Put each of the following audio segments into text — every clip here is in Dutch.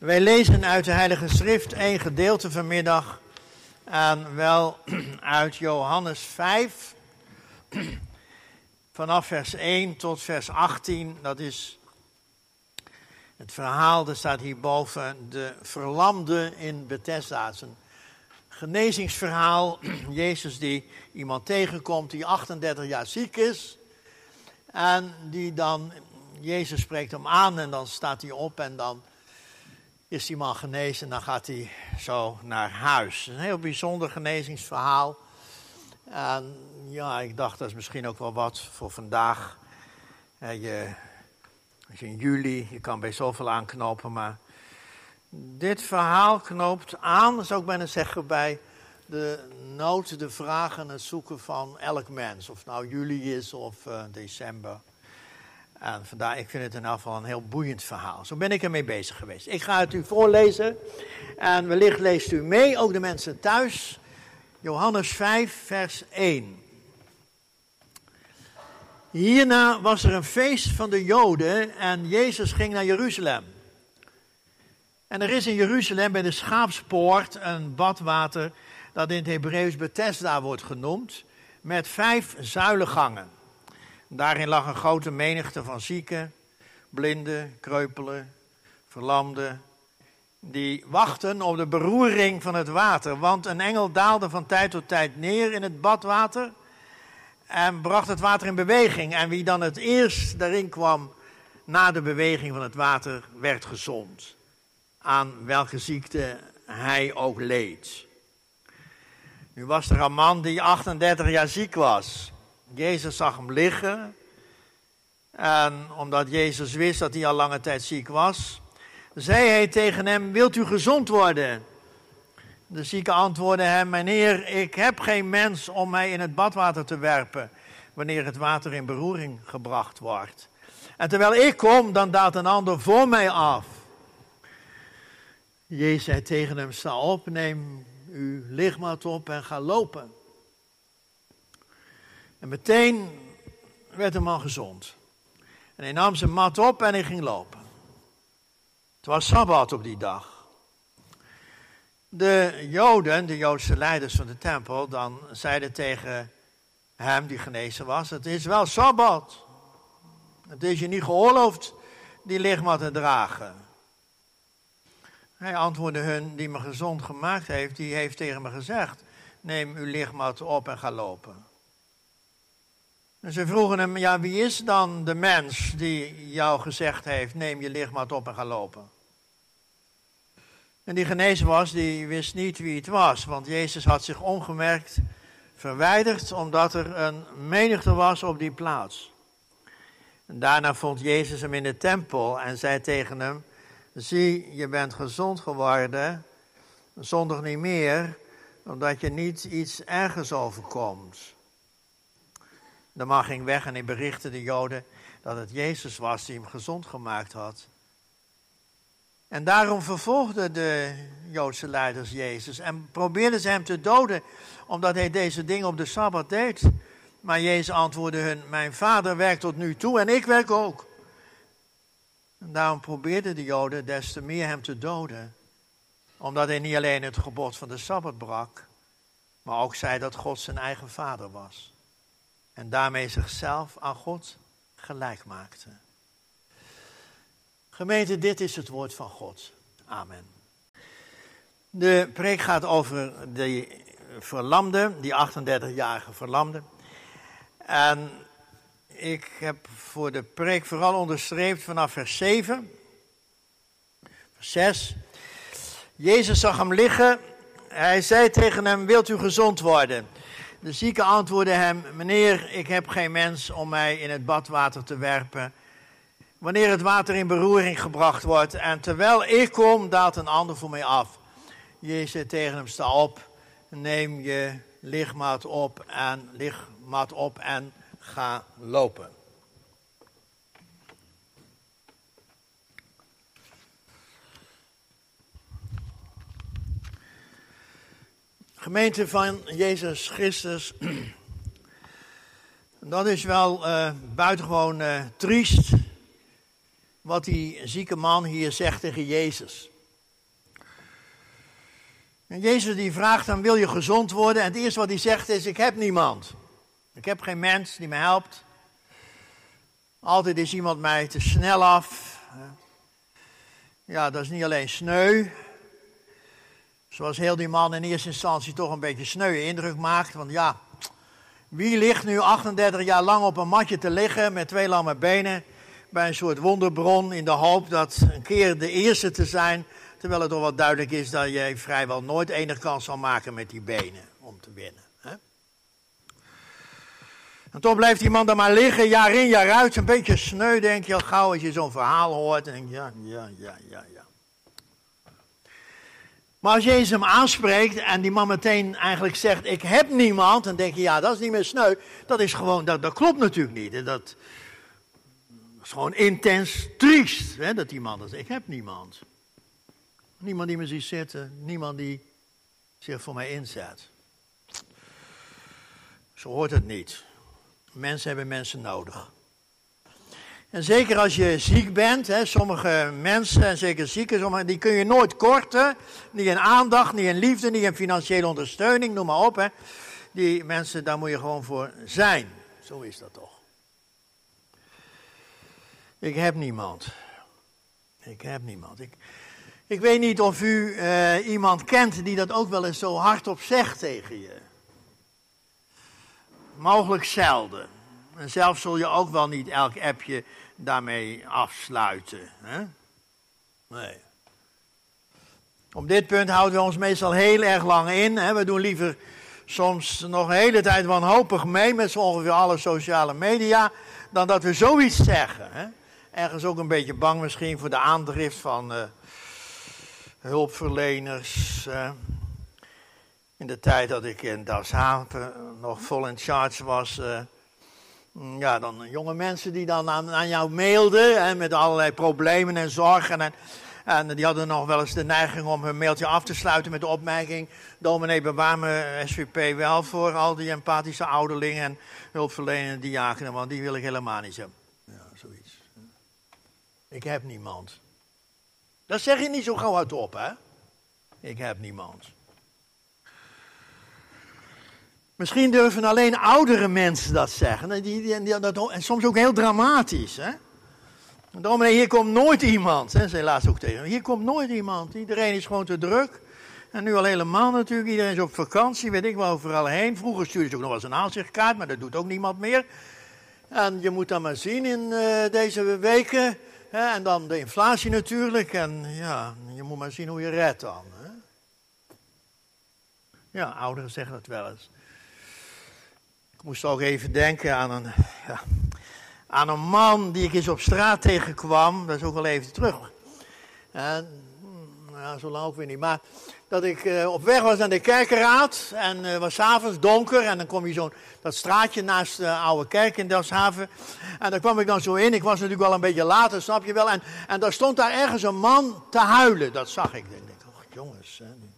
Wij lezen uit de Heilige Schrift een gedeelte vanmiddag. En wel uit Johannes 5. Vanaf vers 1 tot vers 18. Dat is het verhaal, er staat hierboven, de verlamde in Bethesda. Het is een genezingsverhaal. Jezus die iemand tegenkomt die 38 jaar ziek is. En die dan, Jezus spreekt hem aan en dan staat hij op en dan is die man genezen en dan gaat hij zo naar huis. Een heel bijzonder genezingsverhaal. En ja, ik dacht dat is misschien ook wel wat voor vandaag. Je, is in juli, je kan bij zoveel aanknopen, maar dit verhaal knoopt aan, zou ik bijna zeggen, bij de nood, de vragen en het zoeken van elk mens. Of nou juli is of uh, december. En vandaar, ik vind het in geval een heel boeiend verhaal. Zo ben ik ermee bezig geweest. Ik ga het u voorlezen. En wellicht leest u mee, ook de mensen thuis. Johannes 5, vers 1. Hierna was er een feest van de Joden en Jezus ging naar Jeruzalem. En er is in Jeruzalem bij de Schaapspoort een badwater dat in het Hebreeuws Bethesda wordt genoemd, met vijf zuilengangen. Daarin lag een grote menigte van zieken, blinden, kreupelen, verlamden, die wachten op de beroering van het water. Want een engel daalde van tijd tot tijd neer in het badwater en bracht het water in beweging. En wie dan het eerst daarin kwam na de beweging van het water, werd gezond. Aan welke ziekte hij ook leed. Nu was er een man die 38 jaar ziek was. Jezus zag hem liggen. En omdat Jezus wist dat hij al lange tijd ziek was, zei hij tegen hem: Wilt u gezond worden? De zieke antwoordde hem: Meneer, ik heb geen mens om mij in het badwater te werpen wanneer het water in beroering gebracht wordt. En terwijl ik kom, dan daalt een ander voor mij af. Jezus zei tegen hem: Sta op, neem uw lichtmat op en ga lopen. En meteen werd de man gezond. En hij nam zijn mat op en hij ging lopen. Het was Sabbat op die dag. De Joden, de Joodse leiders van de tempel, dan zeiden tegen hem die genezen was: Het is wel Sabbat. Het is je niet geoorloofd die lichtmat te dragen. Hij antwoordde hun, die me gezond gemaakt heeft, die heeft tegen me gezegd, neem uw lichtmat op en ga lopen. En ze vroegen hem, ja wie is dan de mens die jou gezegd heeft, neem je lichtmat op en ga lopen? En die genezen was, die wist niet wie het was, want Jezus had zich ongemerkt verwijderd omdat er een menigte was op die plaats. En daarna vond Jezus hem in de tempel en zei tegen hem, zie je bent gezond geworden, zondig niet meer, omdat je niet iets ergens overkomt. De man ging weg en hij berichtte de Joden dat het Jezus was die hem gezond gemaakt had. En daarom vervolgden de Joodse leiders Jezus en probeerden ze hem te doden, omdat hij deze dingen op de Sabbat deed. Maar Jezus antwoordde hun, mijn vader werkt tot nu toe en ik werk ook. En daarom probeerden de Joden des te meer hem te doden, omdat hij niet alleen het gebod van de Sabbat brak, maar ook zei dat God zijn eigen vader was. En daarmee zichzelf aan God gelijk maakte. Gemeente, dit is het woord van God. Amen. De preek gaat over de verlamde, die 38-jarige verlamde. En ik heb voor de preek vooral onderstreept vanaf vers 7, vers 6. Jezus zag hem liggen. Hij zei tegen hem: Wilt u gezond worden? De zieke antwoordde hem: Meneer, ik heb geen mens om mij in het badwater te werpen wanneer het water in beroering gebracht wordt. En terwijl ik kom, daalt een ander voor mij af. Jezus zei tegen hem, sta op, neem je lichtmat op en, op en ga lopen. Gemeente van Jezus Christus, dat is wel uh, buitengewoon uh, triest wat die zieke man hier zegt tegen Jezus. En Jezus die vraagt dan, wil je gezond worden? En het eerste wat hij zegt is, ik heb niemand. Ik heb geen mens die me helpt. Altijd is iemand mij te snel af. Ja, dat is niet alleen sneu. Zoals heel die man in eerste instantie toch een beetje sneu indruk maakt. Want ja, wie ligt nu 38 jaar lang op een matje te liggen met twee lamme benen bij een soort wonderbron in de hoop dat een keer de eerste te zijn, terwijl het toch wel duidelijk is dat je vrijwel nooit enig kans zal maken met die benen om te winnen. En toch blijft die man dan maar liggen, jaar in, jaar uit, een beetje sneu, denk je al gauw als je zo'n verhaal hoort. En denk je, ja, ja, ja, ja, ja. Maar als Jezus hem aanspreekt en die man meteen eigenlijk zegt, ik heb niemand, dan denk je, ja, dat is niet meer sneu. Dat is gewoon, dat, dat klopt natuurlijk niet. Dat, dat is gewoon intens triest, hè, dat die man dat zegt, ik heb niemand. Niemand die me ziet zitten, niemand die zich voor mij inzet. Zo hoort het niet. Mensen hebben mensen nodig. En zeker als je ziek bent, hè, sommige mensen, en zeker zieken, die kun je nooit korten. Niet in aandacht, niet in liefde, niet in financiële ondersteuning, noem maar op. Hè. Die mensen, daar moet je gewoon voor zijn. Zo is dat toch. Ik heb niemand. Ik heb niemand. Ik, ik weet niet of u uh, iemand kent die dat ook wel eens zo hardop zegt tegen je. Mogelijk zelden. En zelf zul je ook wel niet elk appje daarmee afsluiten. Hè? Nee. Op dit punt houden we ons meestal heel erg lang in. Hè? We doen liever soms nog een hele tijd wanhopig mee met ongeveer alle sociale media, dan dat we zoiets zeggen. Hè? Ergens ook een beetje bang misschien voor de aandrift van uh, hulpverleners. In de tijd dat ik in Dashaven nog vol in charge was, uh, ja, dan jonge mensen die dan aan, aan jou mailden hè, met allerlei problemen en zorgen. En, en die hadden nog wel eens de neiging om hun mailtje af te sluiten met de opmerking: Dominee, bewaar me SVP wel voor al die empathische ouderlingen en hulpverlenende diakenen, want die wil ik helemaal niet zo. Ja, zoiets. Ik heb niemand. Dat zeg je niet zo gauw hardop, hè? Ik heb niemand. Misschien durven alleen oudere mensen dat zeggen. Die, die, dat, en soms ook heel dramatisch. Hè? Dominee, hier komt nooit iemand. Hè, zei laatst ook tegen Hier komt nooit iemand. Iedereen is gewoon te druk. En nu al helemaal natuurlijk. Iedereen is op vakantie, weet ik wel, overal heen. Vroeger stuurde ze ook nog wel eens een aanzichtkaart, maar dat doet ook niemand meer. En je moet dan maar zien in uh, deze weken. Hè, en dan de inflatie natuurlijk. En ja, je moet maar zien hoe je redt dan. Hè? Ja, ouderen zeggen dat wel eens. Ik moest ook even denken aan een, ja, aan een man die ik eens op straat tegenkwam. Dat is ook al even terug. En, nou, zo lang ook weer niet. Maar dat ik uh, op weg was naar de kerkenraad. En het uh, was avonds donker. En dan kom je zo dat straatje naast de oude kerk in Delfshaven. En daar kwam ik dan zo in. Ik was natuurlijk wel een beetje later, snap je wel. En, en daar stond daar ergens een man te huilen. Dat zag ik. Ik oh jongens. Hè.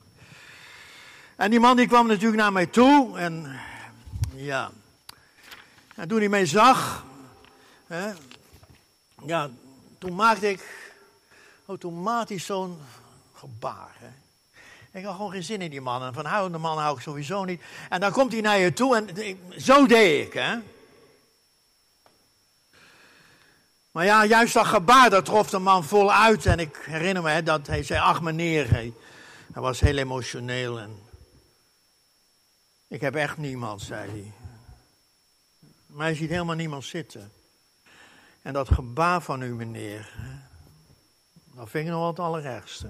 En die man die kwam natuurlijk naar mij toe. En ja. En toen hij mij zag, hè, ja, toen maakte ik automatisch zo'n gebaar. Hè. Ik had gewoon geen zin in die man. En van huilende man hou ik sowieso niet. En dan komt hij naar je toe en zo deed ik, hè. Maar ja, juist dat gebaar, dat trof de man voluit. En ik herinner me hè, dat hij zei, ach meneer. Hij, hij was heel emotioneel en ik heb echt niemand, zei hij. Maar hij ziet helemaal niemand zitten. En dat gebaar van u, meneer, dat vind ik nog wel het allerergste.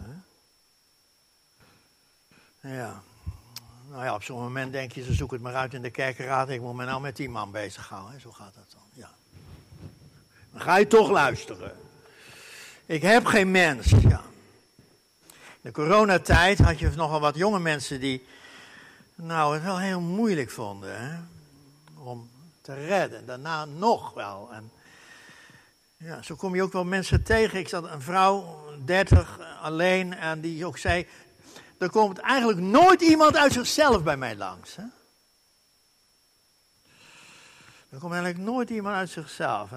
Hè? Ja. Nou ja, op zo'n moment denk je, ze zoeken het maar uit in de kerkenraad. Ik moet me nou met die man bezighouden. Zo gaat dat dan, ja. Dan ga je toch luisteren. Ik heb geen mens, ja. In de coronatijd had je nogal wat jonge mensen die nou, het wel heel moeilijk vonden hè? om te redden. Daarna nog wel. En ja, zo kom je ook wel mensen tegen. Ik zat een vrouw, 30, alleen, en die ook zei: Er komt eigenlijk nooit iemand uit zichzelf bij mij langs. Hè? Er komt eigenlijk nooit iemand uit zichzelf.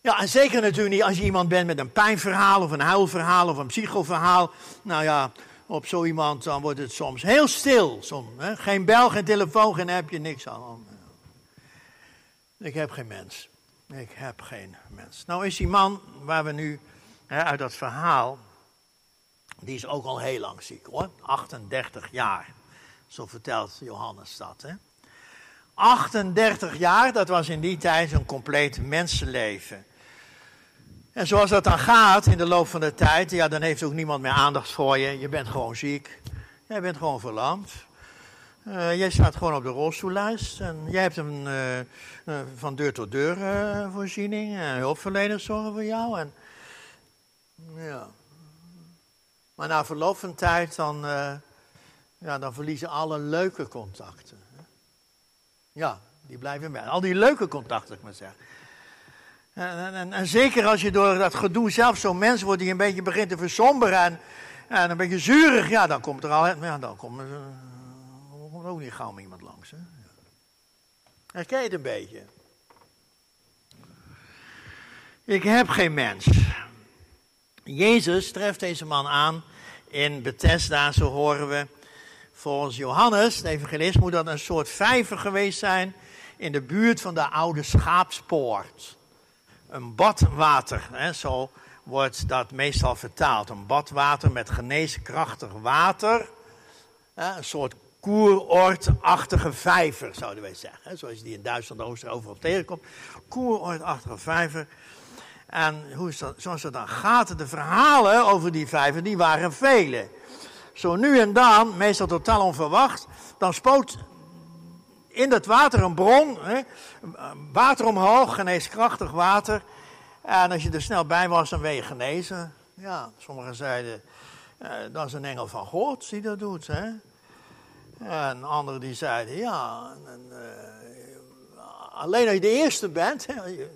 Ja, en zeker natuurlijk niet als je iemand bent met een pijnverhaal of een huilverhaal of een psychoverhaal. Nou ja, op zo iemand, dan wordt het soms heel stil. Soms, hè? Geen bel, geen telefoon, geen appje, niks aan. Ik heb geen mens. Ik heb geen mens. Nou is die man waar we nu hè, uit dat verhaal, die is ook al heel lang ziek hoor. 38 jaar. Zo vertelt Johannes dat. Hè? 38 jaar, dat was in die tijd een compleet mensenleven. En zoals dat dan gaat in de loop van de tijd, ja, dan heeft ook niemand meer aandacht voor je. Je bent gewoon ziek. Jij bent gewoon verlamd. Uh, jij staat gewoon op de rolstoellijst. En jij hebt een uh, van deur tot deur voorziening. En hulpverleners zorgen voor jou. En, ja. Maar na verloop van tijd, dan, ja, dan verliezen alle leuke contacten. Ja, die blijven bij. Al die leuke contacten, ik maar zeggen. En, en, zeker als je door dat gedoe zelf zo'n mens wordt die een beetje begint te versomberen en, en een beetje zurig, ja, dan komt er al, ja, dan komt er, komt er ook niet gauw iemand langs. Hè? Herken je het een beetje? Ik heb geen mens. Jezus treft deze man aan in Bethesda, zo horen we. Volgens Johannes, de evangelist, moet dat een soort vijver geweest zijn in de buurt van de oude schaapspoort een badwater. Hè, zo wordt dat meestal vertaald. Een badwater met geneeskrachtig water. Hè, een soort koeroordachtige vijver, zouden wij zeggen. Hè, zoals je die in Duitsland Oosten overal tegenkomt. Koeroordachtige vijver. En hoe is dat, zoals het dan gaat, de verhalen over die vijver, die waren vele. Zo nu en dan, meestal totaal onverwacht, dan spoot in dat water een bron, hè, water omhoog, geneeskrachtig water. En als je er snel bij was, dan ben je genezen. Ja, sommigen zeiden, eh, dat is een engel van God die dat doet. Hè. En anderen die zeiden, ja, en, uh, alleen als je de eerste bent,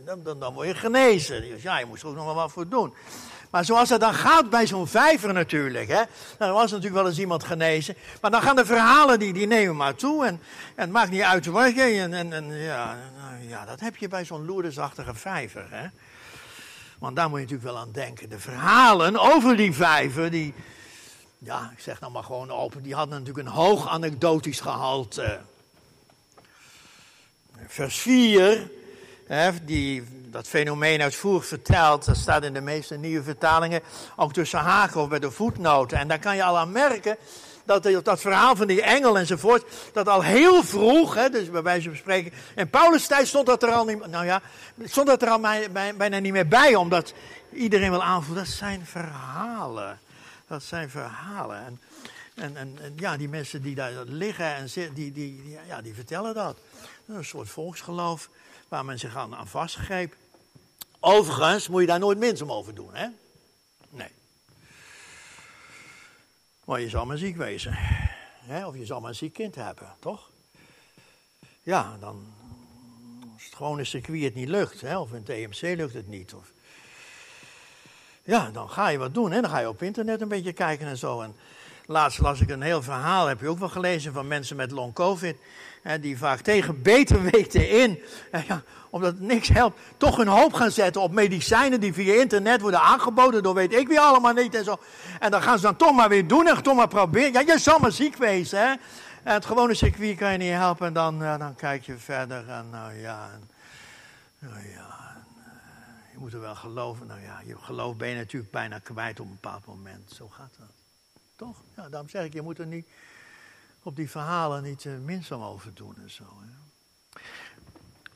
dan, dan, dan, word je genezen. Dus ja, je moest er ook nog wel wat voor doen. Maar zoals dat dan gaat bij zo'n vijver natuurlijk. Hè? Nou, er was natuurlijk wel eens iemand genezen. Maar dan gaan de verhalen, die, die nemen maar toe. En, en het maakt niet uit waar je. En, en, en ja, nou, ja, dat heb je bij zo'n loerdersachtige vijver. Hè? Want daar moet je natuurlijk wel aan denken. De verhalen over die vijver, die, ja, ik zeg nou maar gewoon open, die hadden natuurlijk een hoog anekdotisch gehalte. Vers 4, hè, die dat fenomeen uitvoerig vertelt, dat staat in de meeste nieuwe vertalingen, ook tussen haken of bij de voetnoten. En daar kan je al aan merken dat dat verhaal van die engel enzovoort, dat al heel vroeg, hè, dus bij wijze van spreken, in Paulus' tijd stond dat er al niet, nou ja, stond dat er al bijna niet meer bij, omdat iedereen wil aanvoelen, dat zijn verhalen. Dat zijn verhalen. En, en, en, ja, die mensen die daar liggen, en die, die, ja, die vertellen dat een soort volksgeloof waar men zich aan, aan vastgreep. Overigens moet je daar nooit minst om over doen, hè? Nee. Maar je zal maar ziek wezen. Hè? Of je zal maar een ziek kind hebben, toch? Ja, dan. Als het gewone circuit het niet lukt, hè? of in het EMC lukt het niet. Of, ja, dan ga je wat doen. Hè? Dan ga je op internet een beetje kijken en zo. En laatst las ik een heel verhaal, heb je ook wel gelezen, van mensen met long covid die vaak tegen beter weten in, ja, omdat niks helpt, toch hun hoop gaan zetten op medicijnen die via internet worden aangeboden door weet ik wie allemaal niet en zo. En dan gaan ze dan toch maar weer doen en toch maar proberen. Ja, je zal maar ziek wezen, hè. Het gewone circuit kan je niet helpen en dan, dan kijk je verder en nou ja, nou ja, en, uh, je moet er wel geloven. Nou ja, je geloof ben je natuurlijk bijna kwijt op een bepaald moment. Zo gaat dat. Toch? Ja, daarom zeg ik, je moet er niet op die verhalen niet uh, minzaam over doen en zo. Hè.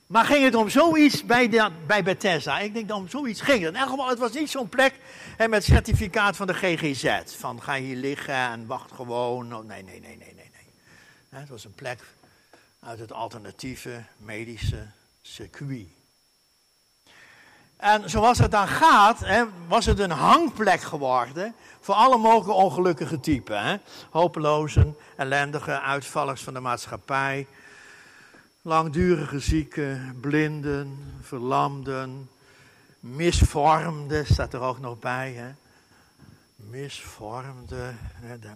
Maar ging het om zoiets bij, de, bij Bethesda? Ik denk dat om zoiets ging het. In het was niet zo'n plek hè, met certificaat van de GGZ. Van ga hier liggen en wacht gewoon. Oh, nee, nee, nee, nee, nee. nee. Het was een plek uit het alternatieve medische circuit. En zoals het dan gaat, hè, was het een hangplek geworden voor alle mogelijke ongelukkige typen. Hè. Hopelozen, ellendige uitvallers van de maatschappij, langdurige zieken, blinden, verlamden, misvormden, staat er ook nog bij. Hè. Misvormde. Hè, de,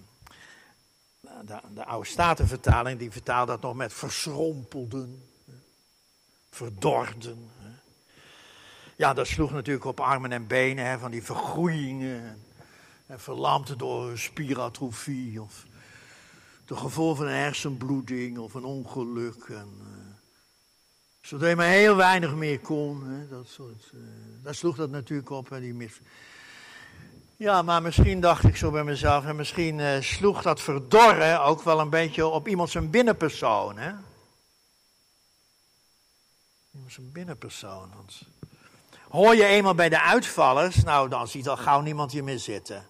de, de oude statenvertaling die vertaalt dat nog met verschrompelden, verdorden. Ja, dat sloeg natuurlijk op armen en benen, hè, van die vergroeien En verlamd door spieratrofie of de gevolgen van een hersenbloeding of een ongeluk. En, uh, zodat hij maar heel weinig meer kon. Hè, dat soort, uh, daar sloeg dat natuurlijk op. Hè, die mis... Ja, maar misschien dacht ik zo bij mezelf. En misschien uh, sloeg dat verdorren ook wel een beetje op iemand zijn binnenpersoon. Hè? Iemand zijn binnenpersoon. Hoor je eenmaal bij de uitvallers, nou dan ziet al gauw niemand je meer zitten.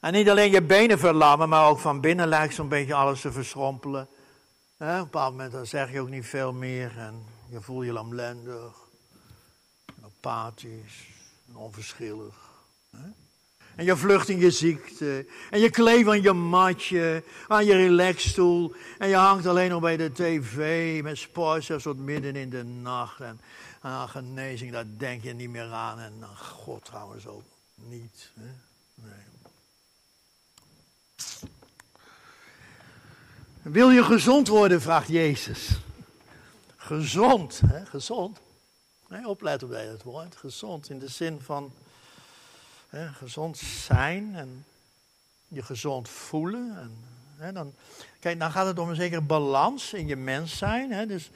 En niet alleen je benen verlammen, maar ook van binnen lijkt zo'n beetje alles te verschrompelen. Op een bepaald moment dan zeg je ook niet veel meer en je voelt je lamlendig, apathisch, onverschillig. En je vlucht in je ziekte. En je kleeft aan je matje, aan je relaxstoel. En je hangt alleen nog bij de tv met sporters tot midden in de nacht. En aan genezing, daar denk je niet meer aan. En aan God trouwens ook niet. Hè? Nee. Wil je gezond worden, vraagt Jezus. Gezond, hè? gezond. Nee, opletten bij het woord. Gezond in de zin van hè, gezond zijn en je gezond voelen. En, hè, dan, kijk, dan gaat het om een zekere balans in je mens zijn. Hè, dus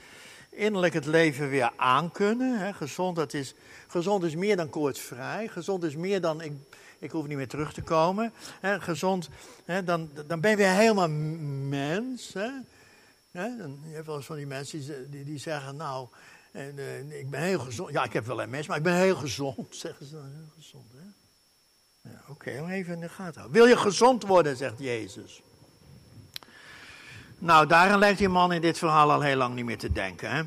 innerlijk het leven weer aankunnen. Hè. Gezond, dat is, gezond is meer dan koortsvrij. Gezond is meer dan ik, ik hoef niet meer terug te komen. Hè, gezond, hè, dan, dan ben je weer helemaal mens. Hè. Hè, dan, je hebt wel eens van die mensen die, die, zeggen, nou, en, ik ben heel gezond. Ja, ik heb wel een mens, maar ik ben heel gezond, zeggen ze dan. Heel gezond, Oké, okay, even in de gaten houden. Wil je gezond worden, zegt Jezus. Nou, daarin lijkt die man in dit verhaal al heel lang niet meer te denken. Hè?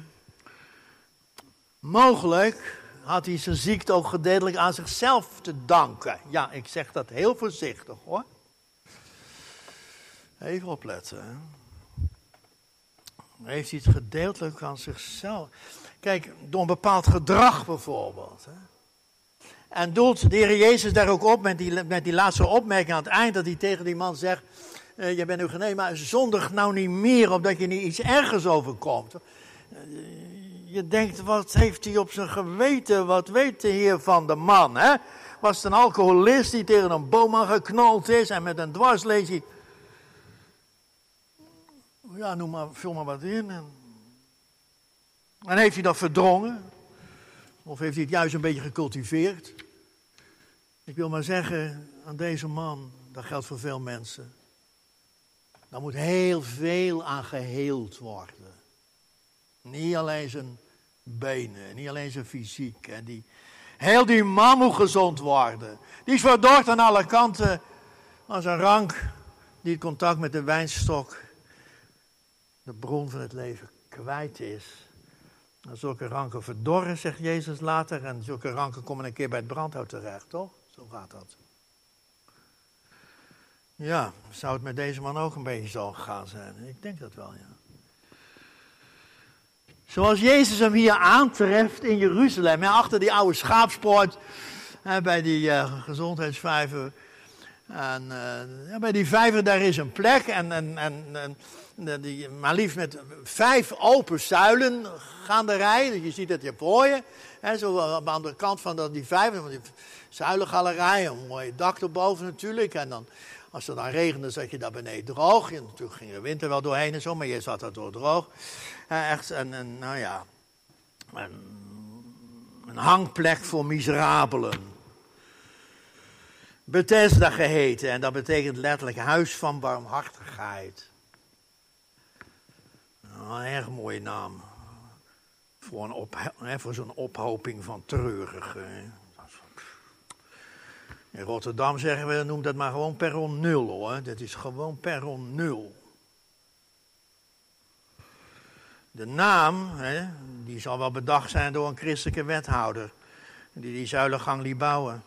Mogelijk had hij zijn ziekte ook gedeeltelijk aan zichzelf te danken. Ja, ik zeg dat heel voorzichtig hoor. Even opletten. Hè? Heeft hij het gedeeltelijk aan zichzelf? Kijk, door een bepaald gedrag bijvoorbeeld. Hè? En doelt de Heer Jezus daar ook op met die, met die laatste opmerking aan het eind, dat hij tegen die man zegt, uh, je bent nu genezen, maar zondig nou niet meer, opdat je niet iets ergers overkomt. Uh, je denkt, wat heeft hij op zijn geweten, wat weet de Heer van de man, hè? Was het een alcoholist die tegen een boom geknald is en met een dwarslesie, ja, noem maar, vul maar wat in. En, en heeft hij dat verdrongen? Of heeft hij het juist een beetje gecultiveerd? Ik wil maar zeggen aan deze man, dat geldt voor veel mensen. Daar moet heel veel aan geheeld worden. Niet alleen zijn benen, niet alleen zijn fysiek. Hè. Die, heel die man moet gezond worden. Die is verdord aan alle kanten. Als een rank die het contact met de wijnstok, de bron van het leven, kwijt is. En zulke ranken verdorren, zegt Jezus later. En zulke ranken komen een keer bij het brandhout terecht, toch? Zo gaat dat. Ja, zou het met deze man ook een beetje zo gegaan zijn? Ik denk dat wel, ja. Zoals Jezus hem hier aantreft in Jeruzalem, achter die oude schaapspoort, bij die uh, gezondheidsvijver. En ja, bij die vijver, daar is een plek. En, en, en, die, maar liefst met vijf open zuilen gaanderij. Je ziet dat je prooien. Hè, zo aan de andere kant van die vijver, van die zuilengalerij. Een mooi dak erboven natuurlijk. En dan, als het dan regende, zat je daar beneden droog. En natuurlijk ging de winter wel doorheen en zo, maar je zat daar door droog. echt een, een, nou ja, een, een hangplek voor miserabelen. Bethesda geheten. En dat betekent letterlijk huis van barmhartigheid. Nou, een erg mooie naam. Voor, een voor zo'n ophoping van treurigen. In Rotterdam zeggen we, noem dat maar gewoon perron nul hoor. Dat is gewoon perron nul. De naam, hè, die zal wel bedacht zijn door een christelijke wethouder. Die die zuilengang liet bouwen.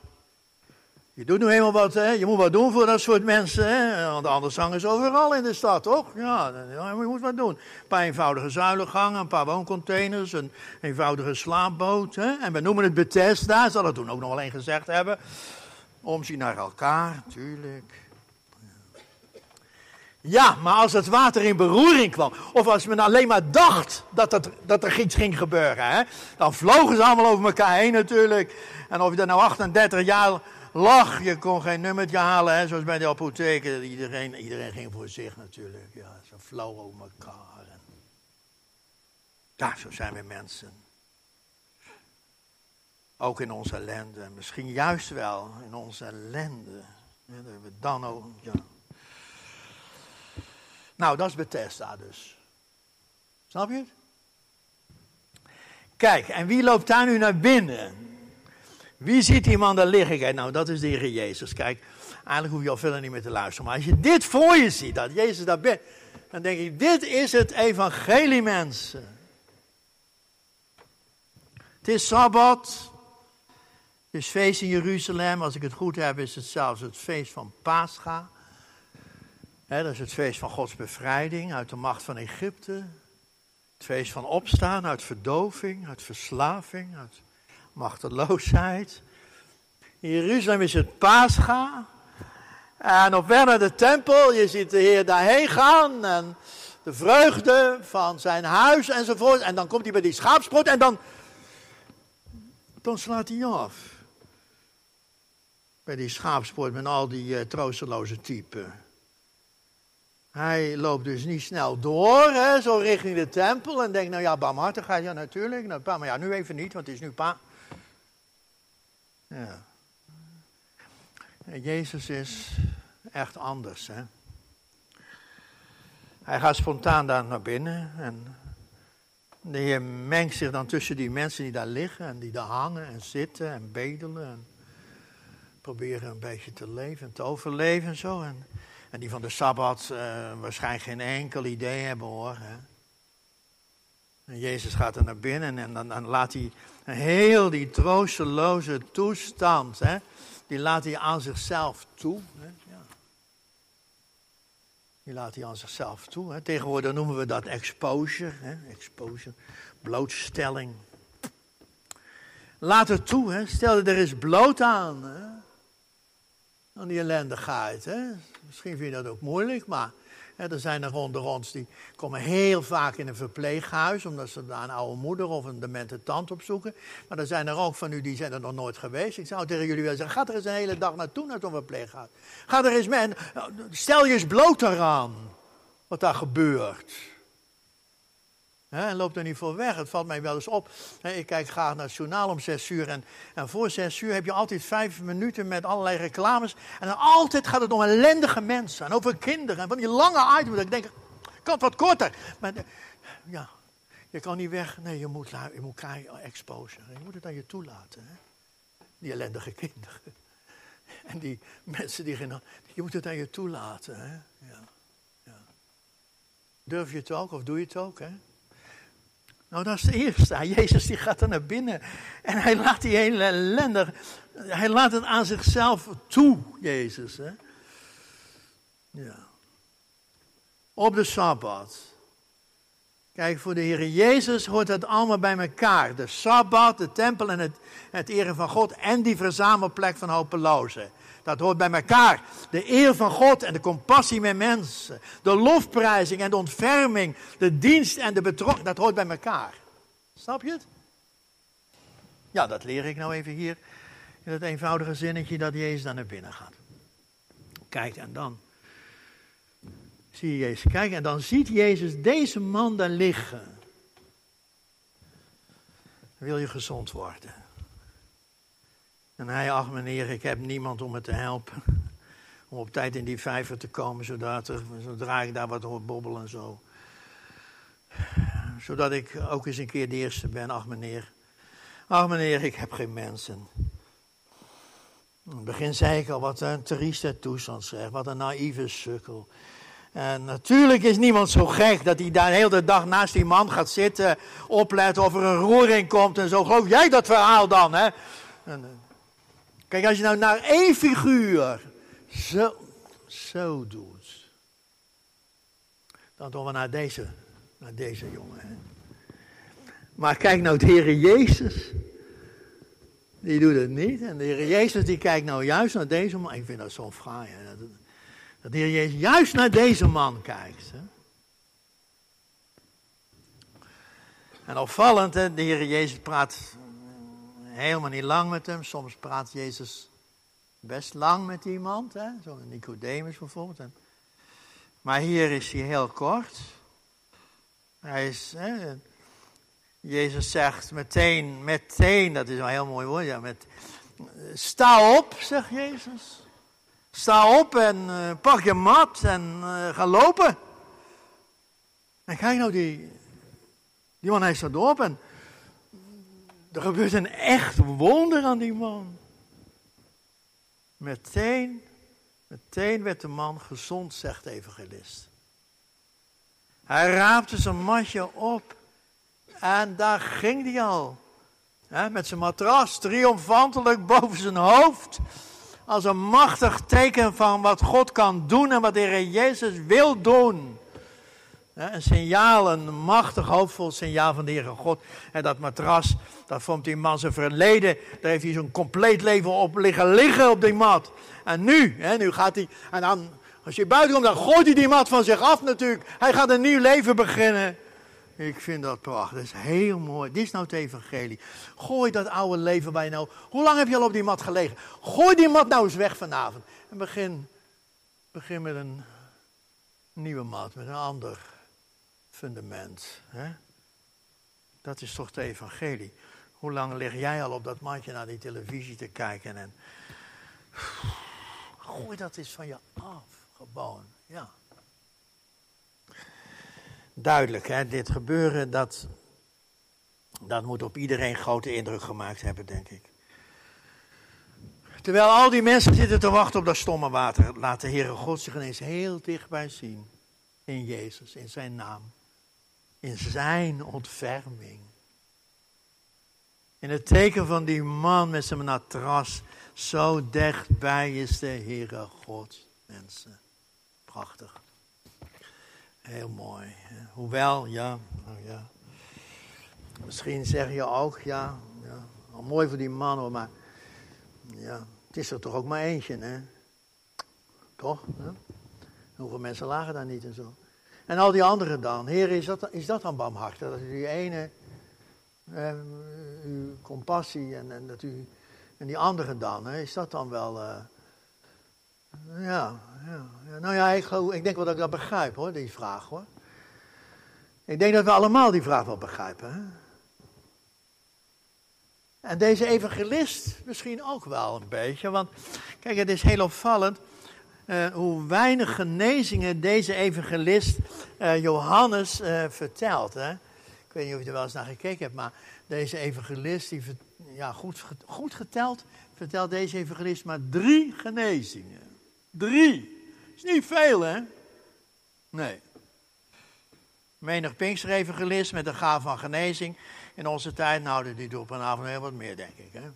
Je doet nu helemaal wat, hè? je moet wat doen voor dat soort mensen. Hè? Want anders hangen ze overal in de stad, toch? Ja, je moet wat doen. Een paar eenvoudige zuilengangen, een paar wooncontainers, een eenvoudige slaapboot. Hè? En we noemen het Bethesda, zal er toen ook nog wel een gezegd hebben. Omzien naar elkaar, natuurlijk. Ja, maar als het water in beroering kwam, of als men alleen maar dacht dat, het, dat er iets ging gebeuren, hè, dan vlogen ze allemaal over elkaar heen natuurlijk. En of je er nou 38 jaar lach, je kon geen nummertje halen, hè, zoals bij de apotheken. Iedereen, iedereen ging voor zich natuurlijk. Ja, zo flauw over elkaar. En... Ja, zo zijn we mensen. Ook in onze ellende. Misschien juist wel in onze ellende. Ja, dat we dan ook, ja. Nou, dat is Bethesda dus. Snap je het? Kijk, en wie loopt daar nu naar binnen? Wie ziet die man daar liggen? Kijk, nou, dat is de Heer Jezus. Kijk, eigenlijk hoef je al verder niet meer te luisteren. Maar als je dit voor je ziet, dat Jezus daar bent, dan denk ik, dit is het evangelie, mensen. Het is Sabbat. Is feest in Jeruzalem. Als ik het goed heb, is het zelfs het feest van Pascha. dat is het feest van Gods bevrijding uit de macht van Egypte. Het feest van opstaan uit verdoving, uit verslaving, uit machteloosheid. In Jeruzalem is het Pascha. En op weg naar de tempel, je ziet de Heer daarheen gaan. En de vreugde van zijn huis enzovoort. En dan komt hij bij die schaapspoort en dan, dan slaat hij af. Bij die schaapspoort met al die uh, troosteloze typen. Hij loopt dus niet snel door, hè, zo richting de tempel. En denkt, nou ja, barmhartigheid, ja natuurlijk. Nou, maar ja, nu even niet, want het is nu pa. Ja. Jezus is echt anders. Hè? Hij gaat spontaan daar naar binnen en de Heer mengt zich dan tussen die mensen die daar liggen en die daar hangen en zitten en bedelen en proberen een beetje te leven en te overleven en zo. En, en die van de Sabbat uh, waarschijnlijk geen enkel idee hebben hoor. Hè? En Jezus gaat er naar binnen en dan, dan laat hij heel die troosteloze toestand, hè, die laat hij aan zichzelf toe. Hè, ja. Die laat hij aan zichzelf toe. Hè. Tegenwoordig noemen we dat exposure, hè, exposure, blootstelling. Laat het toe, hè. stel je er eens bloot aan. Hè. Aan die ellendigheid. Hè. Misschien vind je dat ook moeilijk, maar er zijn er onder ons die komen heel vaak in een verpleeghuis, omdat ze daar een oude moeder of een demente tand opzoeken. Maar er zijn er ook van u die zijn er nog nooit geweest. Ik zou tegen jullie willen zeggen, ga er eens een hele dag naartoe naar zo'n verpleeghuis. Ga er eens mee, stel je eens bloot eraan wat daar gebeurt. En loop er niet voor weg. Het valt mij wel eens op. ik kijk graag naar het journaal om zes uur. En, en, voor zes uur heb je altijd vijf minuten met allerlei reclames. En dan altijd gaat het om ellendige mensen. En over kinderen. En van die lange items. ik denk, kan wat korter. Maar ja, je kan niet weg. Nee, je moet, je moet. Je moet het aan je toelaten. Die ellendige kinderen. En die mensen die geen... Je moet het aan je toelaten. Ja, ja. Durf je het ook of doe je het ook? Hè? Nou, dat is het eerste. Jezus die gaat er naar binnen. En hij laat die hele ellende. Hij laat het aan zichzelf toe, Jezus. Hè? Ja. Op de Sabbat. Kijk, voor de Heer Jezus hoort het allemaal bij elkaar. De Sabbat, de tempel en het, het eren van God en die verzamelplek van hopelozen. Dat hoort bij elkaar. De eer van God en de compassie met mensen. De lofprijzing en de ontferming. De dienst en de betrokkenheid. Dat hoort bij elkaar. Snap je het? Ja, dat leer ik nou even hier. In het eenvoudige zinnetje dat Jezus dan naar binnen gaat. Kijk, en dan zie je Jezus. Kijk, en dan ziet Jezus deze man daar liggen. Wil je gezond worden? En hij, ach meneer, ik heb niemand om me te helpen. Om op tijd in die vijver te komen, zodat er, zodra ik daar wat hoor bobbelen en zo. Zodat ik ook eens een keer de eerste ben, ach meneer. Ach meneer, ik heb geen mensen. In het begin zei ik al, wat een trieste toestand zeg, wat een naïeve sukkel. En natuurlijk is niemand zo gek dat hij daar de hele dag naast die man gaat zitten, opletten of er een roering komt en zo. Geloof jij dat verhaal dan, hè? En, eh, Kijk, als je nou naar één figuur zo, zo doet, dan doen we naar deze, naar deze jongen. Maar kijk nou, de Heer Jezus, die doet het niet. En de Heer Jezus die kijkt nou juist naar deze man. Ik vind dat zo fraai. Dat de Heer Jezus juist naar deze man kijkt. Hè? En opvallend, hè? de Heer Jezus praat helemaal niet lang met hem. Soms praat Jezus best lang met iemand, hè? zo'n Nicodemus bijvoorbeeld. Maar hier is hij heel kort. Hij is, hè, Jezus zegt meteen, meteen, dat is een heel mooi woord, ja, met, sta op, zegt Jezus. Sta op en uh, pak je mat en uh, ga lopen. En kijk nou, die, die man hij staat op en er gebeurt een echt wonder aan die man. Meteen, meteen werd de man gezond, zegt de evangelist. Hij raapte zijn matje op en daar ging hij al. met zijn matras triomfantelijk boven zijn hoofd. Als een machtig teken van wat God kan doen en wat de Heer Jezus wil doen. Een signaal, een machtig hoopvol signaal van de Heere God. En dat matras, dat vormt die man zijn verleden. Daar heeft hij zo'n compleet leven op liggen, liggen op die mat. En nu, hè, nu gaat hij, en dan, als je buiten komt, dan gooit hij die mat van zich af natuurlijk. Hij gaat een nieuw leven beginnen. Ik vind dat prachtig, dat is heel mooi. Dit is nou het evangelie. Gooi dat oude leven bij nou. Hoe lang heb je al op die mat gelegen? Gooi die mat nou eens weg vanavond. En begin, begin met een nieuwe mat, met een ander fundament. Hè? Dat is toch het evangelie. Hoe lang lig jij al op dat matje naar die televisie te kijken en gooi dat eens van je af, ja. Duidelijk, hè, dit gebeuren, dat, dat moet op iedereen grote indruk gemaakt hebben, denk ik. Terwijl al die mensen zitten te wachten op dat stomme water, laat de Heere God zich ineens heel dichtbij zien. In Jezus, in zijn naam in zijn ontferming. In het teken van die man met zijn matras, zo dichtbij is de Heere God, mensen. Prachtig. Heel mooi. Hoewel, ja, nou ja. Misschien zeg je ook, ja, ja, al mooi voor die man hoor, maar ja, het is er toch ook maar eentje, hè? Toch? Hoeveel mensen lagen daar niet en zo? En al die anderen dan. Heer, is dat, is dat dan barmhartig? Dat u die ene, eh, uw compassie en, en, dat u, en die anderen dan, hè, is dat dan wel... Uh, ja, ja, nou ja, ik, ik denk wel dat ik dat begrijp hoor, die vraag hoor. Ik denk dat we allemaal die vraag wel begrijpen. Hè? En deze evangelist misschien ook wel een beetje, want kijk, het is heel opvallend. Uh, hoe weinig genezingen deze evangelist uh, Johannes uh, vertelt. Hè? Ik weet niet of je er wel eens naar gekeken hebt, maar deze evangelist, die, ja, goed, goed geteld, vertelt deze evangelist maar drie genezingen. Drie. Is niet veel, hè? Nee. Menig Pinkster-evangelist met een gaaf van genezing. In onze tijd, nou, die doet op een avond heel wat meer, denk ik. Hè?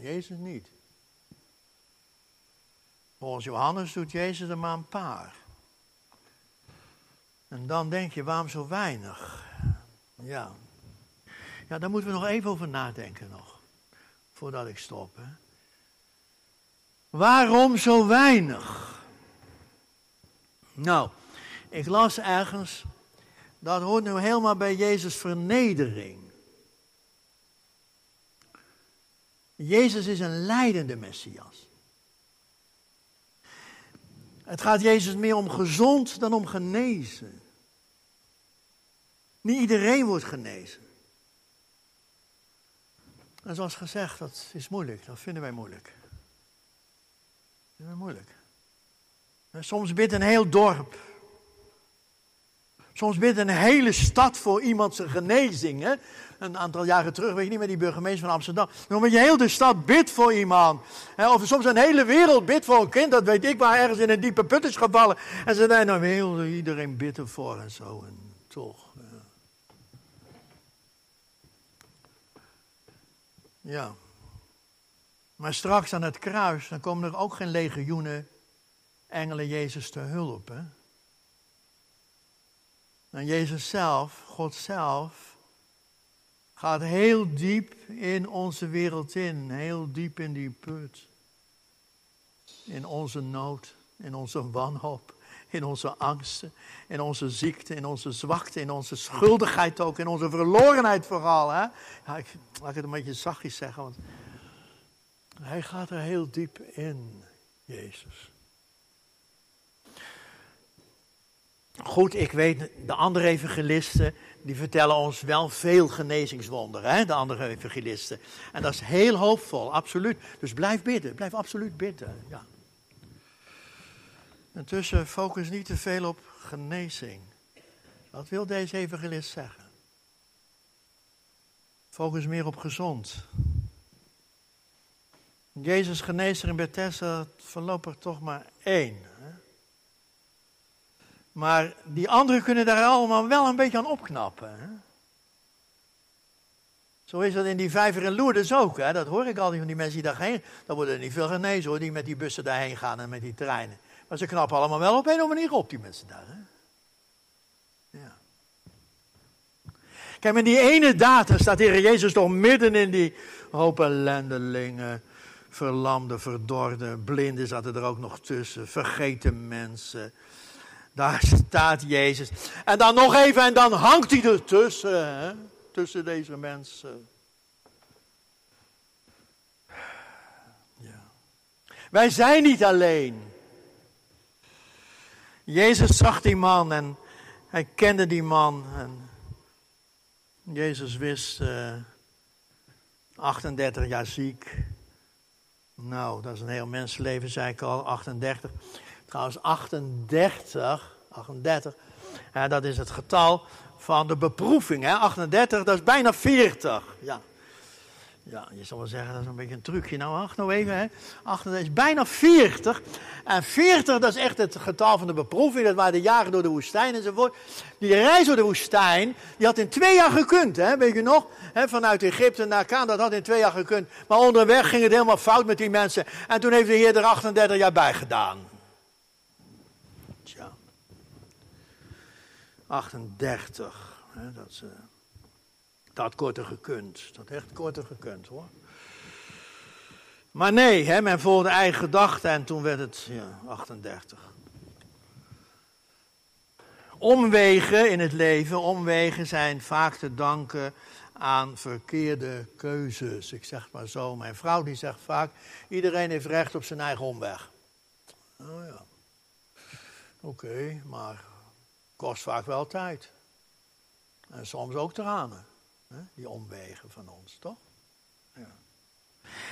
Jezus niet. Volgens Johannes doet Jezus er maar een paar. En dan denk je, waarom zo weinig? Ja. Ja, daar moeten we nog even over nadenken nog. Voordat ik stop. Hè. Waarom zo weinig? Nou, ik las ergens, dat hoort nu helemaal bij Jezus' vernedering. Jezus is een leidende Messias. Het gaat Jezus meer om gezond dan om genezen. Niet iedereen wordt genezen. En zoals gezegd, dat is moeilijk. Dat vinden wij moeilijk. Dat wij moeilijk. Soms bidt een heel dorp. Soms bidt een hele stad voor iemand zijn genezing. Hè? een aantal jaren terug, weet je niet, met die burgemeester van Amsterdam. Dan je heel de stad bidt voor iemand. Of soms een hele wereld bidt voor een kind, dat weet ik, waar ergens in een diepe put is gevallen. En ze zei, nou heel iedereen bidt ervoor en zo. En toch. Ja. ja. Maar straks aan het kruis, dan komen er ook geen legioenen engelen Jezus te hulp. Hè? En Jezus zelf, God zelf, gaat heel diep in onze wereld in, heel diep in die put. In onze nood, in onze wanhoop, in onze angsten, in onze ziekte, in onze zwakte, in onze schuldigheid ook, in onze verlorenheid vooral. Hè? Ja, ik, laat ik het een beetje zachtjes zeggen, want Hij gaat er heel diep in, Jezus. Goed, ik weet, de andere evangelisten, die vertellen ons wel veel genezingswonderen, hè? de andere evangelisten. En dat is heel hoopvol, absoluut. Dus blijf bidden, blijf absoluut bidden. Ja. Intussen focus niet te veel op genezing. Wat wil deze evangelist zeggen? Focus meer op gezond. Jezus geneest er in Bethesda voorlopig toch maar één. Maar die anderen kunnen daar allemaal wel een beetje aan opknappen. Zo is dat in die vijver in Lourdes ook. Hè? Dat hoor ik altijd van die mensen die daarheen. Dan worden er niet veel genezen hoor, die met die bussen daarheen gaan en met die treinen. Maar ze knappen allemaal wel op een of andere manier op, die mensen daar. Hè? Ja. Kijk, met die ene data staat de Heer Jezus toch midden in die hoop ellendelingen. Verlamde, verdorde, blinden zaten er ook nog tussen. Vergeten mensen. Daar staat Jezus. En dan nog even en dan hangt hij ertussen. Hè? Tussen deze mensen. Ja. Wij zijn niet alleen. Jezus zag die man en hij kende die man. En Jezus wist, uh, eh, 38 jaar ziek. Nou, dat is een heel mensenleven, zei ik al, 38. Trouwens, 38, 38, ja, dat is het getal van de beproeving. Hè? 38, dat is bijna 40. Ja. Ja, je zou wel zeggen, dat is een beetje een trucje. Nou, wacht nou even. Hè. 38 is bijna 40. En 40, dat is echt het getal van de beproeving. Dat waren de jaren door de woestijn enzovoort. Die reis door de woestijn, die had in twee jaar gekund. Hè, weet je nog? Hè, vanuit Egypte naar Kaan, dat had in twee jaar gekund. Maar onderweg ging het helemaal fout met die mensen. En toen heeft de Heer er 38 jaar bij gedaan. 38. Hè, dat, ze, dat had korter gekund. Dat echt korter gekund hoor. Maar nee, hè, men volgde eigen gedachten en toen werd het ja, 38. Omwegen in het leven, omwegen zijn vaak te danken aan verkeerde keuzes. Ik zeg maar zo, mijn vrouw die zegt vaak, iedereen heeft recht op zijn eigen omweg. Oh ja, oké, maar kost vaak wel tijd. En soms ook tranen, hè? die omwegen van ons, toch? Ja.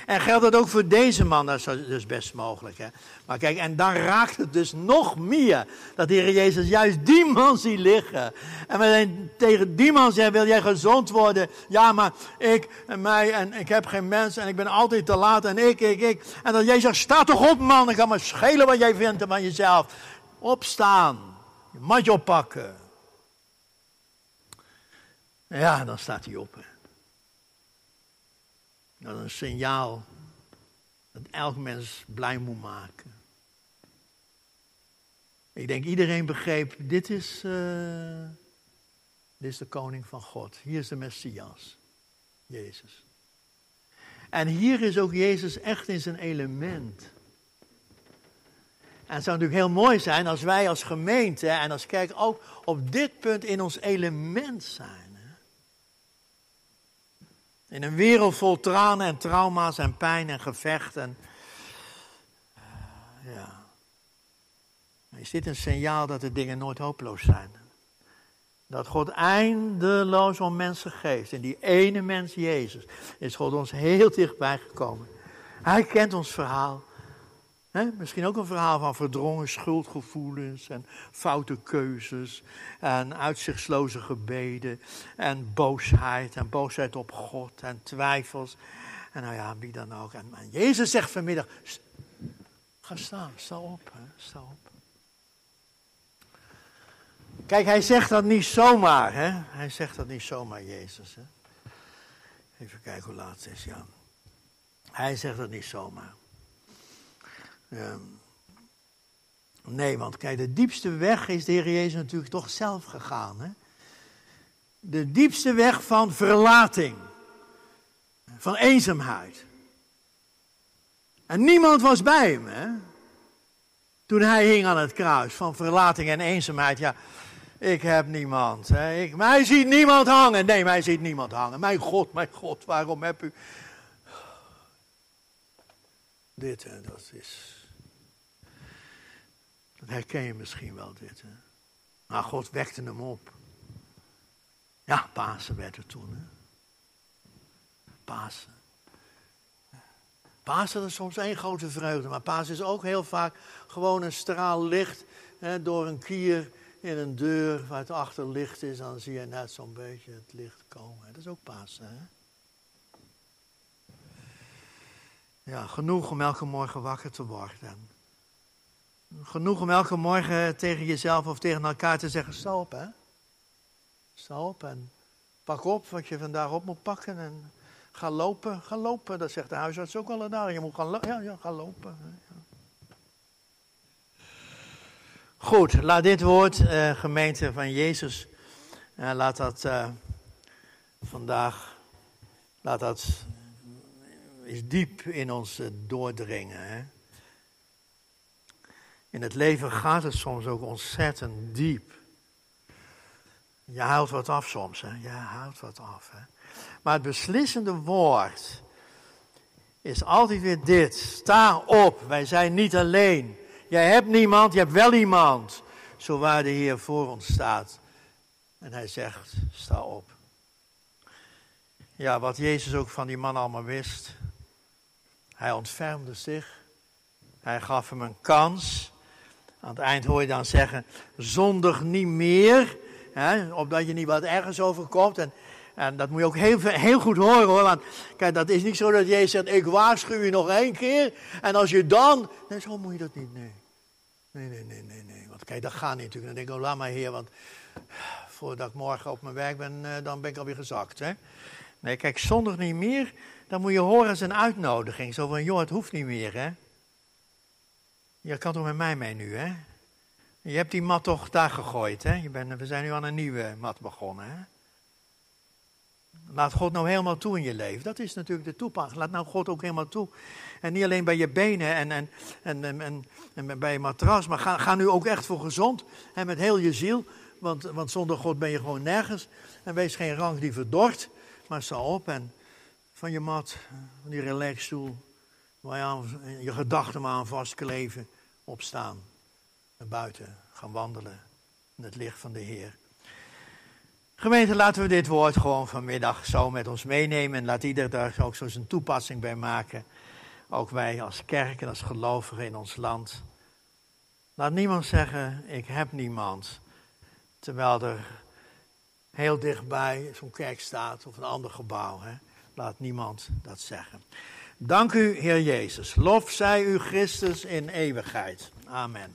En geldt dat ook voor deze man, dat is dus best mogelijk. Hè? Maar kijk, en dan raakt het dus nog meer dat de Heer Jezus juist die man ziet liggen. En we tegen die man zegt, wil jij gezond worden? Ja, maar ik en mij en ik heb geen mens en ik ben altijd te laat en ik, ik, ik. En dat Jezus zegt, sta toch op man, ik kan me schelen wat jij vindt van jezelf. Opstaan. Je matje oppakken. Ja, dan staat hij op. Dat is een signaal dat elk mens blij moet maken. Ik denk iedereen begreep, dit is, uh, dit is de koning van God. Hier is de Messias, Jezus. En hier is ook Jezus echt in zijn element. En het zou natuurlijk heel mooi zijn als wij als gemeente en als kerk ook op dit punt in ons element zijn. Hè? In een wereld vol tranen en trauma's en pijn en gevechten. Ja. Is dit een signaal dat de dingen nooit hopeloos zijn? Dat God eindeloos om mensen geeft. En die ene mens, Jezus, is God ons heel dichtbij gekomen. Hij kent ons verhaal misschien ook een verhaal van verdrongen schuldgevoelens en foute keuzes en uitzichtsloze gebeden en boosheid en boosheid op God en twijfels. En nou ja, wie dan ook. En, Jezus zegt vanmiddag, ga staan, sta op, sta op. Kijk, hij zegt dat niet zomaar, hè. Hij zegt dat niet zomaar, Jezus. Hè? Even kijken hoe laat het is, ja. Hij zegt dat niet zomaar. Ehm, nee, want kijk, de diepste weg is de Heer Jezus natuurlijk toch zelf gegaan. Hè? De diepste weg van verlating, van eenzaamheid. En niemand was bij hem, hè? Toen hij hing aan het kruis van verlating en eenzaamheid. Ja, ik heb niemand. Ik, mij ziet niemand hangen. Nee, mij ziet niemand hangen. Mijn God, mijn God, waarom heb u Dit, hè, dat is. Dat herken je misschien wel, dit. Maar God wekte hem op. Ja, Pasen werd er toen. Hè. Pasen. Pasen is soms één grote vreugde, maar Pasen is ook heel vaak gewoon een straal licht hè, door een kier in een deur waar het achter licht is. Dan zie je net zo'n beetje het licht komen. Dat is ook Pasen. Hè? Ja, genoeg om elke morgen wakker te worden. Genoeg om elke morgen tegen jezelf of tegen elkaar te zeggen: sta hè? Sta en pak op wat je vandaag op moet pakken. En ga lopen, ga lopen. Dat zegt de huisarts ook al daar. Je moet gaan lopen. Ja, ja, ga lopen. Goed, laat dit woord, uh, gemeente van Jezus, uh, laat dat uh, vandaag, laat dat is diep in ons doordringen. Hè? In het leven gaat het soms ook ontzettend diep. Je houdt wat af soms, hè? Je houdt wat af. Hè? Maar het beslissende woord is altijd weer dit. Sta op, wij zijn niet alleen. Jij hebt niemand, je hebt wel iemand. Zo waar de Heer voor ons staat. En hij zegt, sta op. Ja, wat Jezus ook van die man allemaal wist. Hij ontfermde zich. Hij gaf hem een kans. Aan het eind hoor je dan zeggen, zondig niet meer. Hè, opdat je niet wat ergens overkomt. En, en dat moet je ook heel, heel goed horen hoor. Want kijk, dat is niet zo dat Jezus zegt, ik waarschuw je nog één keer. En als je dan... Nee, zo moet je dat niet, nee. Nee, nee, nee, nee. Want kijk, dat gaat niet natuurlijk. Dan denk ik, oh, laat maar heer, want voordat ik morgen op mijn werk ben, eh, dan ben ik alweer gezakt. Hè? Nee, kijk, zondag niet meer, dan moet je horen als een uitnodiging. Zo van, joh, het hoeft niet meer, hè. Je kan toch met mij mee nu, hè. Je hebt die mat toch daar gegooid, hè. Je bent, we zijn nu aan een nieuwe mat begonnen, hè. Laat God nou helemaal toe in je leven. Dat is natuurlijk de toepassing. Laat nou God ook helemaal toe. En niet alleen bij je benen en, en, en, en, bij je matras, maar ga, ga nu ook echt voor gezond. En met heel je ziel. Want, want zonder God ben je gewoon nergens. En wees geen rank die verdort. Maar sta op en van je mat, van die relaxstoel, waar je je gedachten maar aan vastkleven, opstaan. Naar buiten gaan wandelen in het licht van de Heer. Gemeente, laten we dit woord gewoon vanmiddag zo met ons meenemen. En laat ieder daar ook zo zijn toepassing bij maken. Ook wij als kerk en als gelovigen in ons land. Laat niemand zeggen, ik heb niemand. Terwijl er heel dichtbij zo'n kerk staat of een ander gebouw. Hè? Laat niemand dat zeggen. Dank u, Heer Jezus. Lof zij u, Christus, in eeuwigheid. Amen.